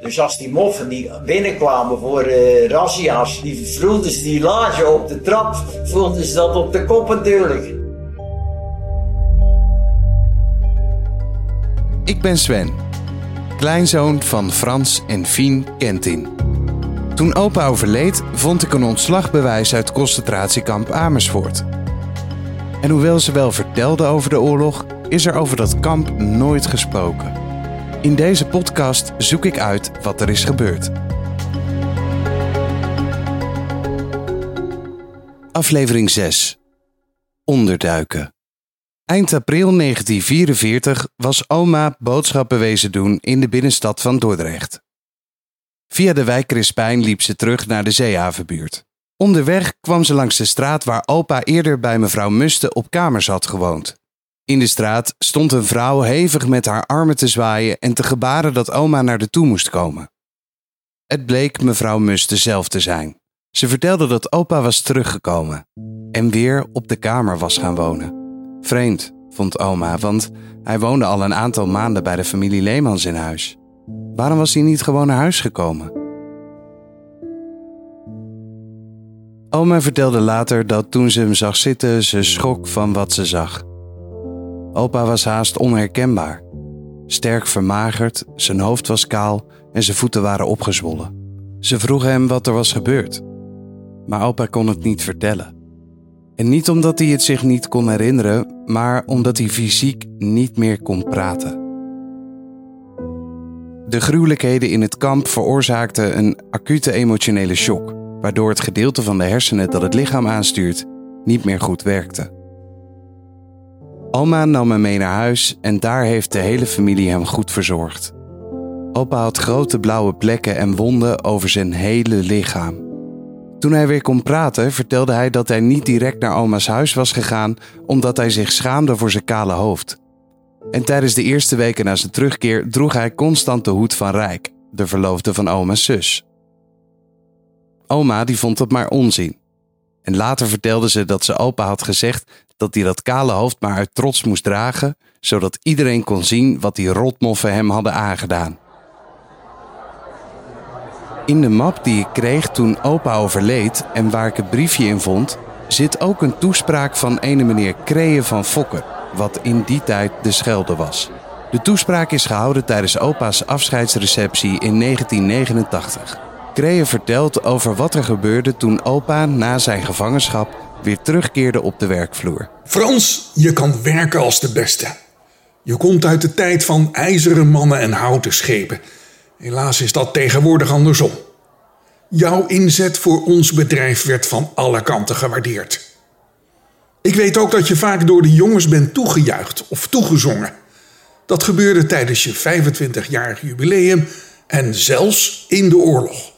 Dus als die moffen die binnenkwamen voor uh, razzia's, die voelden ze die lage op de trap, voelden ze dat op de kop natuurlijk. Ik ben Sven, kleinzoon van Frans en Fien Kentin. Toen opa overleed, vond ik een ontslagbewijs uit concentratiekamp Amersfoort. En hoewel ze wel vertelde over de oorlog, is er over dat kamp nooit gesproken. In deze podcast zoek ik uit wat er is gebeurd. Aflevering 6. Onderduiken. Eind april 1944 was oma boodschappen wezen doen in de binnenstad van Dordrecht. Via de wijk Crispijn liep ze terug naar de zeehavenbuurt. Onderweg kwam ze langs de straat waar opa eerder bij mevrouw Muste op kamers had gewoond. In de straat stond een vrouw hevig met haar armen te zwaaien en te gebaren dat oma naar de toe moest komen. Het bleek mevrouw Muste zelf te zijn. Ze vertelde dat opa was teruggekomen en weer op de kamer was gaan wonen. Vreemd, vond oma, want hij woonde al een aantal maanden bij de familie Leemans in huis. Waarom was hij niet gewoon naar huis gekomen? Oma vertelde later dat toen ze hem zag zitten, ze schrok van wat ze zag. Opa was haast onherkenbaar. Sterk vermagerd, zijn hoofd was kaal en zijn voeten waren opgezwollen. Ze vroegen hem wat er was gebeurd. Maar opa kon het niet vertellen. En niet omdat hij het zich niet kon herinneren, maar omdat hij fysiek niet meer kon praten. De gruwelijkheden in het kamp veroorzaakten een acute emotionele shock, waardoor het gedeelte van de hersenen dat het lichaam aanstuurt niet meer goed werkte. Oma nam hem mee naar huis en daar heeft de hele familie hem goed verzorgd. Opa had grote blauwe plekken en wonden over zijn hele lichaam. Toen hij weer kon praten, vertelde hij dat hij niet direct naar oma's huis was gegaan omdat hij zich schaamde voor zijn kale hoofd. En tijdens de eerste weken na zijn terugkeer droeg hij constant de hoed van Rijk, de verloofde van oma's zus. Oma die vond het maar onzin. En later vertelde ze dat ze opa had gezegd dat hij dat kale hoofd maar uit trots moest dragen, zodat iedereen kon zien wat die rotmoffen hem hadden aangedaan. In de map die ik kreeg toen opa overleed en waar ik het briefje in vond, zit ook een toespraak van ene meneer Kreeën van Fokker, wat in die tijd de Schelde was. De toespraak is gehouden tijdens opa's afscheidsreceptie in 1989. Kreeën vertelt over wat er gebeurde toen opa na zijn gevangenschap weer terugkeerde op de werkvloer. Frans, je kan werken als de beste. Je komt uit de tijd van ijzeren mannen en houten schepen. Helaas is dat tegenwoordig andersom. Jouw inzet voor ons bedrijf werd van alle kanten gewaardeerd. Ik weet ook dat je vaak door de jongens bent toegejuicht of toegezongen. Dat gebeurde tijdens je 25-jarig jubileum en zelfs in de oorlog.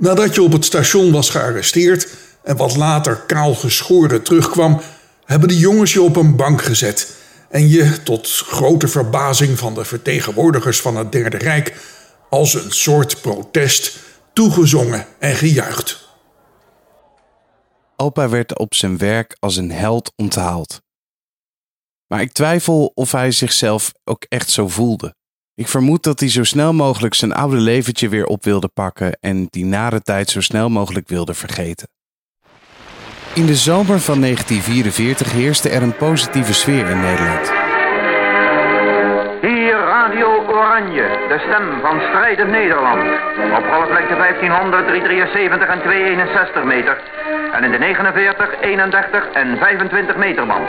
Nadat je op het station was gearresteerd en wat later kaal geschoren terugkwam, hebben de jongens je op een bank gezet en je, tot grote verbazing van de vertegenwoordigers van het Derde Rijk, als een soort protest toegezongen en gejuicht. Opa werd op zijn werk als een held onthaald. Maar ik twijfel of hij zichzelf ook echt zo voelde. Ik vermoed dat hij zo snel mogelijk zijn oude leventje weer op wilde pakken en die nare tijd zo snel mogelijk wilde vergeten. In de zomer van 1944 heerste er een positieve sfeer in Nederland. Radio Oranje, de stem van strijdend Nederland. Op golflengte 1500, 373 en 261 meter. En in de 49, 31 en 25 meter band.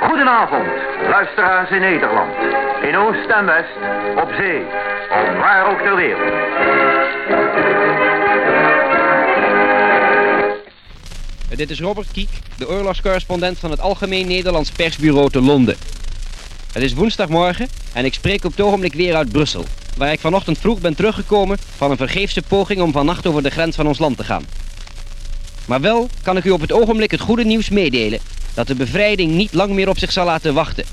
Goedenavond, luisteraars in Nederland. In Oost en West, op zee, of waar ook ter wereld. Dit is Robert Kiek, de oorlogscorrespondent van het Algemeen Nederlands Persbureau te Londen. Het is woensdagmorgen en ik spreek op het ogenblik weer uit Brussel, waar ik vanochtend vroeg ben teruggekomen van een vergeefse poging om vannacht over de grens van ons land te gaan. Maar wel kan ik u op het ogenblik het goede nieuws meedelen dat de bevrijding niet lang meer op zich zal laten wachten.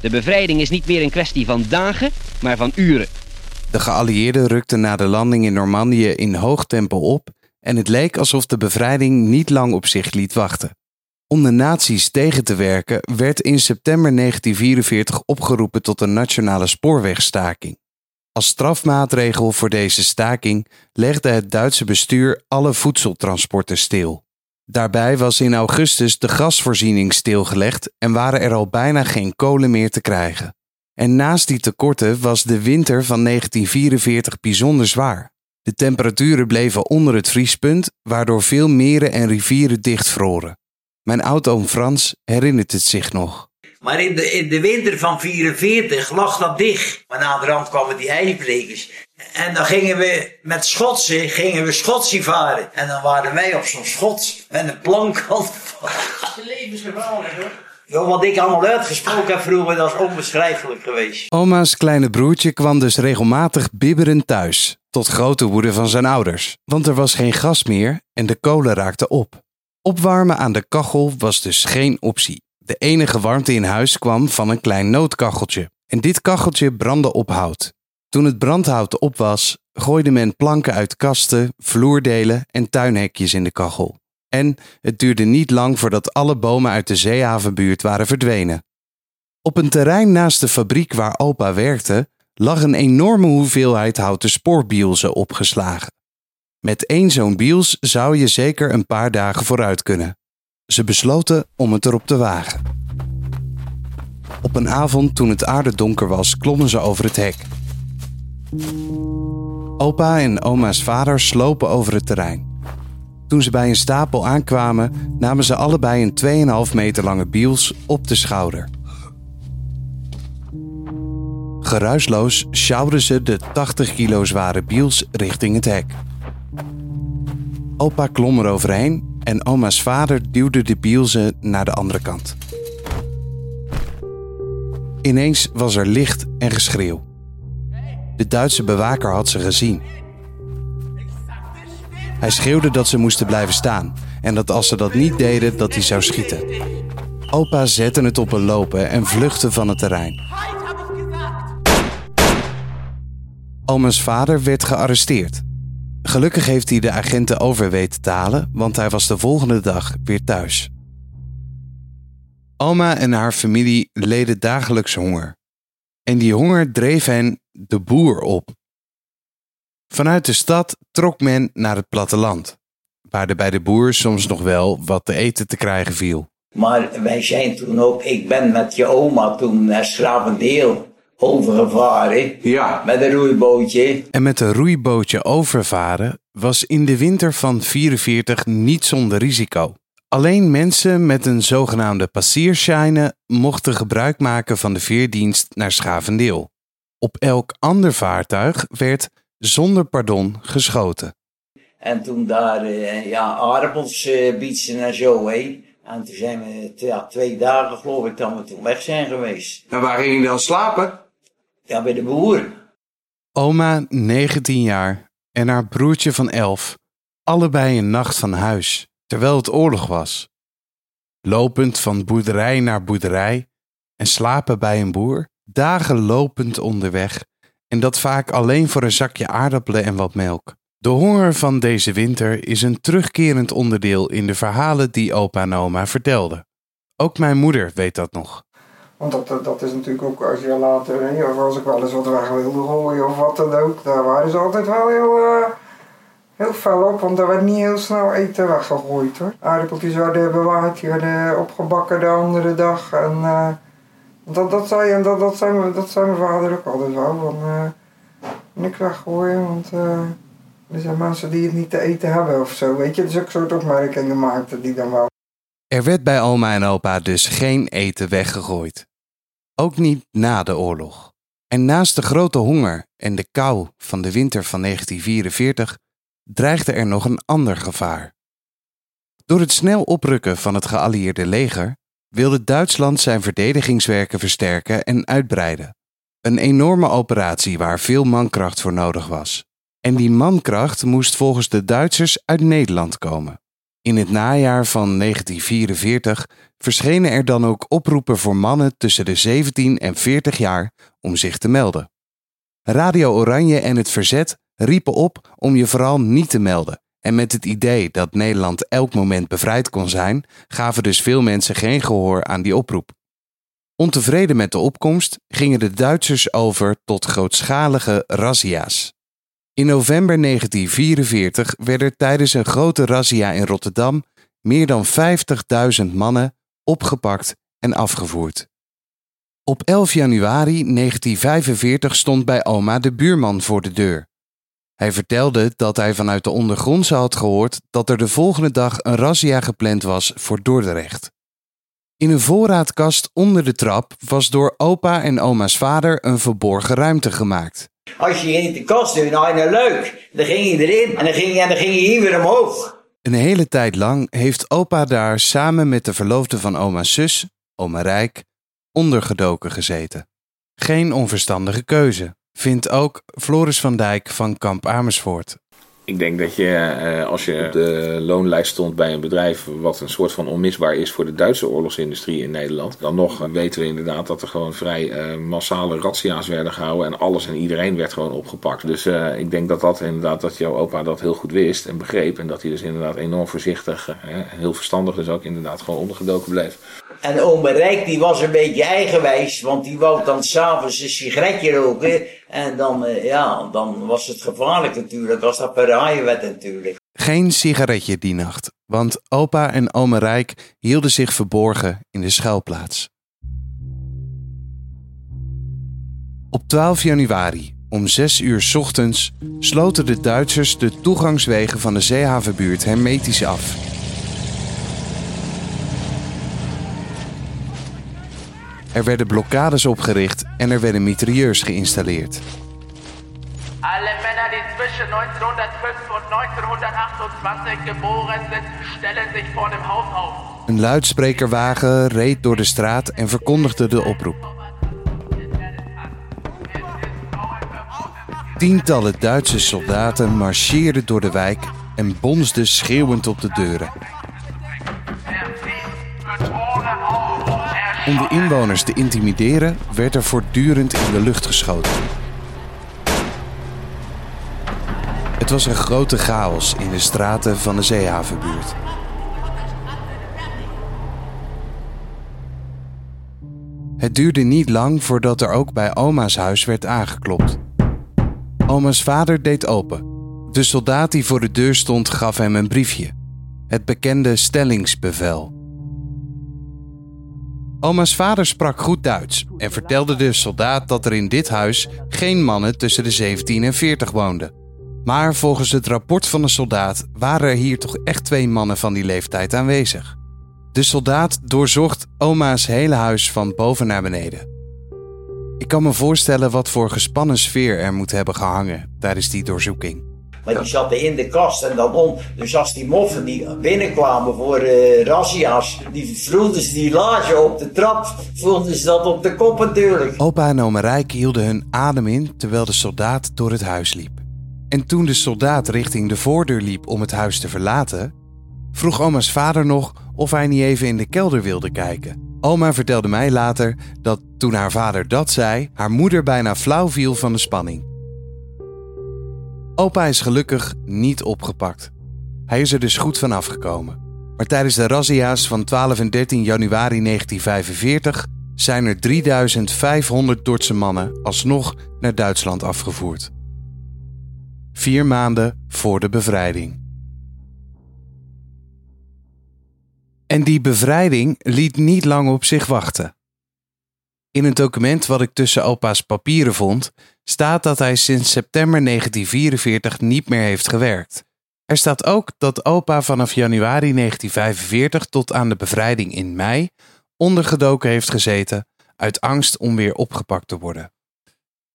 De bevrijding is niet meer een kwestie van dagen, maar van uren. De geallieerden rukten na de landing in Normandië in hoog tempo op en het leek alsof de bevrijding niet lang op zich liet wachten. Om de nazi's tegen te werken werd in september 1944 opgeroepen tot een nationale spoorwegstaking. Als strafmaatregel voor deze staking legde het Duitse bestuur alle voedseltransporten stil. Daarbij was in augustus de gasvoorziening stilgelegd en waren er al bijna geen kolen meer te krijgen. En naast die tekorten was de winter van 1944 bijzonder zwaar. De temperaturen bleven onder het vriespunt, waardoor veel meren en rivieren dichtvroren. Mijn oud-oom Frans herinnert het zich nog. Maar in de, in de winter van 44 lag dat dicht. Maar na de rand kwamen die ijsbrekers. En dan gingen we met schotsen, gingen we schotsie varen. En dan waren wij op zo'n schot met een plank. Levensgevaarlijk hoor. Ja, wat ik allemaal uitgesproken heb vroeger, dat is onbeschrijfelijk geweest. Oma's kleine broertje kwam dus regelmatig bibberend thuis, tot grote woede van zijn ouders, want er was geen gas meer en de kolen raakten op. Opwarmen aan de kachel was dus geen optie. De enige warmte in huis kwam van een klein noodkacheltje. En dit kacheltje brandde op hout. Toen het brandhout op was, gooide men planken uit kasten, vloerdelen en tuinhekjes in de kachel. En het duurde niet lang voordat alle bomen uit de zeehavenbuurt waren verdwenen. Op een terrein naast de fabriek waar opa werkte, lag een enorme hoeveelheid houten spoorbielzen opgeslagen. Met één zo'n biels zou je zeker een paar dagen vooruit kunnen. Ze besloten om het erop te wagen. Op een avond toen het aardedonker was, klommen ze over het hek. Opa en oma's vader slopen over het terrein. Toen ze bij een stapel aankwamen, namen ze allebei een 2,5 meter lange biels op de schouder. Geruisloos sjouwden ze de 80 kilo zware biels richting het hek. Opa klom er overheen en oma's vader duwde de bielzen naar de andere kant. Ineens was er licht en geschreeuw. De Duitse bewaker had ze gezien. Hij schreeuwde dat ze moesten blijven staan en dat als ze dat niet deden, dat hij zou schieten. Opa zette het op een lopen en vluchtte van het terrein. Oma's vader werd gearresteerd. Gelukkig heeft hij de agenten over weten te halen, want hij was de volgende dag weer thuis. Oma en haar familie leden dagelijks honger. En die honger dreef hen de boer op. Vanuit de stad trok men naar het platteland, waar er bij de boer soms nog wel wat te eten te krijgen viel. Maar wij zijn toen ook, ik ben met je oma toen naar Schravendeel overgevaren. Ja. Met een roeibootje. En met een roeibootje overvaren was in de winter van 44 niet zonder risico. Alleen mensen met een zogenaamde passierscheine mochten gebruik maken van de veerdienst naar Schavendeel. Op elk ander vaartuig werd zonder pardon geschoten. En toen daar uh, ja, aardappels uh, bietsen en zo heen. En toen zijn we ja, twee dagen geloof ik dat we toen weg zijn geweest. En waar ging je dan slapen? Ja, bij de boer. Oma, 19 jaar, en haar broertje van 11, allebei een nacht van huis, terwijl het oorlog was. Lopend van boerderij naar boerderij en slapen bij een boer, dagen lopend onderweg en dat vaak alleen voor een zakje aardappelen en wat melk. De honger van deze winter is een terugkerend onderdeel in de verhalen die opa en oma vertelden. Ook mijn moeder weet dat nog. Want dat, dat is natuurlijk ook als je later, of als ik wel eens wat weg wilde gooien of wat dan ook, daar waren ze altijd wel heel, uh, heel fel op, want daar werd niet heel snel eten weggegooid hoor. Aardappeltjes werden bewaard, die werden opgebakken de andere dag en uh, dat, dat, zei, en dat, dat, dat zei mijn vader ook altijd wel, van uh, niks weggooien, want er zijn mensen die het niet te eten hebben of zo, weet je. Dus ook soort opmerkingen maakte die dan wel. Er werd bij oma en opa dus geen eten weggegooid. Ook niet na de oorlog. En naast de grote honger en de kou van de winter van 1944 dreigde er nog een ander gevaar. Door het snel oprukken van het geallieerde leger wilde Duitsland zijn verdedigingswerken versterken en uitbreiden. Een enorme operatie waar veel mankracht voor nodig was. En die mankracht moest volgens de Duitsers uit Nederland komen. In het najaar van 1944 verschenen er dan ook oproepen voor mannen tussen de 17 en 40 jaar om zich te melden. Radio Oranje en het Verzet riepen op om je vooral niet te melden. En met het idee dat Nederland elk moment bevrijd kon zijn, gaven dus veel mensen geen gehoor aan die oproep. Ontevreden met de opkomst gingen de Duitsers over tot grootschalige razzia's. In november 1944 werden tijdens een grote razzia in Rotterdam meer dan 50.000 mannen opgepakt en afgevoerd. Op 11 januari 1945 stond bij oma de buurman voor de deur. Hij vertelde dat hij vanuit de ondergrondse had gehoord dat er de volgende dag een razzia gepland was voor Dordrecht. In een voorraadkast onder de trap was door opa en oma's vader een verborgen ruimte gemaakt. Als je in de kast doet, nou, nou leuk. Dan ging je erin en dan ging je, en dan ging je hier weer omhoog. Een hele tijd lang heeft opa daar samen met de verloofde van oma's zus, oma Rijk, ondergedoken gezeten. Geen onverstandige keuze, vindt ook Floris van Dijk van Kamp Amersfoort. Ik denk dat je, eh, als je op de loonlijst stond bij een bedrijf wat een soort van onmisbaar is voor de Duitse oorlogsindustrie in Nederland, dan nog weten we inderdaad dat er gewoon vrij uh, massale razzia's werden gehouden en alles en iedereen werd gewoon opgepakt. Dus uh, ik denk dat dat inderdaad, dat jouw opa dat heel goed wist en begreep en dat hij dus inderdaad enorm voorzichtig, heel verstandig dus ook inderdaad gewoon ondergedoken bleef. En ome Rijk die was een beetje eigenwijs, want die wou dan s'avonds een sigaretje roken. En dan, uh, ja, dan was het gevaarlijk natuurlijk, als dat verraaien werd natuurlijk. Geen sigaretje die nacht, want opa en ome Rijk hielden zich verborgen in de schuilplaats. Op 12 januari om 6 uur ochtends sloten de Duitsers de toegangswegen van de zeehavenbuurt hermetisch af. Er werden blokkades opgericht en er werden mitrailleurs geïnstalleerd. Alle Männer, die zwischen 1905 und 1928 geboren sind, stellen sich vor dem Haus auf. Een luidsprekerwagen reed door de straat en verkondigde de oproep. Tientallen Duitse soldaten marcheerden door de wijk en bonsden schreeuwend op de deuren. Om de inwoners te intimideren werd er voortdurend in de lucht geschoten. Het was een grote chaos in de straten van de zeehavenbuurt. Het duurde niet lang voordat er ook bij oma's huis werd aangeklopt. Oma's vader deed open. De soldaat die voor de deur stond gaf hem een briefje. Het bekende stellingsbevel. Oma's vader sprak goed Duits en vertelde de soldaat dat er in dit huis geen mannen tussen de 17 en 40 woonden. Maar volgens het rapport van de soldaat waren er hier toch echt twee mannen van die leeftijd aanwezig. De soldaat doorzocht oma's hele huis van boven naar beneden. Ik kan me voorstellen wat voor gespannen sfeer er moet hebben gehangen tijdens die doorzoeking. Maar die zaten in de kast en dan om. Dus als die moffen die binnenkwamen voor uh, razzia's, die voelden ze die lage op de trap, voelden ze dat op de kop natuurlijk. Opa en oma Rijk hielden hun adem in terwijl de soldaat door het huis liep. En toen de soldaat richting de voordeur liep om het huis te verlaten, vroeg oma's vader nog of hij niet even in de kelder wilde kijken. Oma vertelde mij later dat toen haar vader dat zei, haar moeder bijna flauw viel van de spanning. Opa is gelukkig niet opgepakt. Hij is er dus goed van afgekomen. Maar tijdens de razzia's van 12 en 13 januari 1945 zijn er 3500 Dordtse mannen alsnog naar Duitsland afgevoerd. Vier maanden voor de bevrijding. En die bevrijding liet niet lang op zich wachten. In een document wat ik tussen opa's papieren vond, staat dat hij sinds september 1944 niet meer heeft gewerkt. Er staat ook dat opa vanaf januari 1945 tot aan de bevrijding in mei ondergedoken heeft gezeten uit angst om weer opgepakt te worden.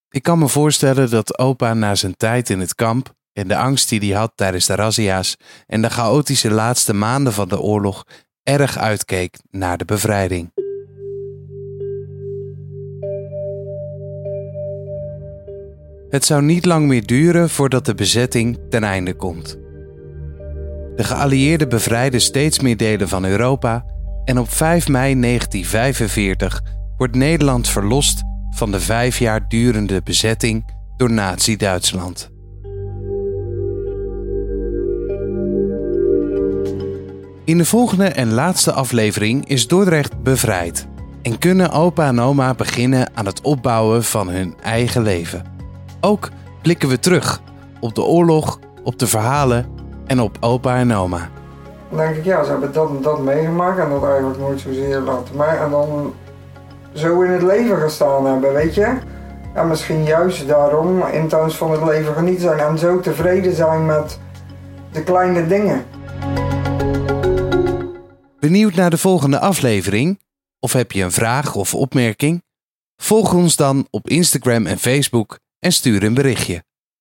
Ik kan me voorstellen dat opa na zijn tijd in het kamp en de angst die hij had tijdens de razzia's en de chaotische laatste maanden van de oorlog erg uitkeek naar de bevrijding. Het zou niet lang meer duren voordat de bezetting ten einde komt. De geallieerden bevrijden steeds meer delen van Europa en op 5 mei 1945 wordt Nederland verlost van de vijf jaar durende bezetting door Nazi-Duitsland. In de volgende en laatste aflevering is Dordrecht bevrijd. en kunnen opa en oma beginnen aan het opbouwen van hun eigen leven. Ook blikken we terug op de oorlog, op de verhalen en op opa en oma. Dan denk ik, ja, ze hebben dat en dat meegemaakt en dat eigenlijk nooit zozeer laten mij. En dan zo in het leven gestaan hebben, weet je. En misschien juist daarom intens van het leven genieten zijn en zo tevreden zijn met de kleine dingen. Benieuwd naar de volgende aflevering? Of heb je een vraag of opmerking? Volg ons dan op Instagram en Facebook en stuur een berichtje.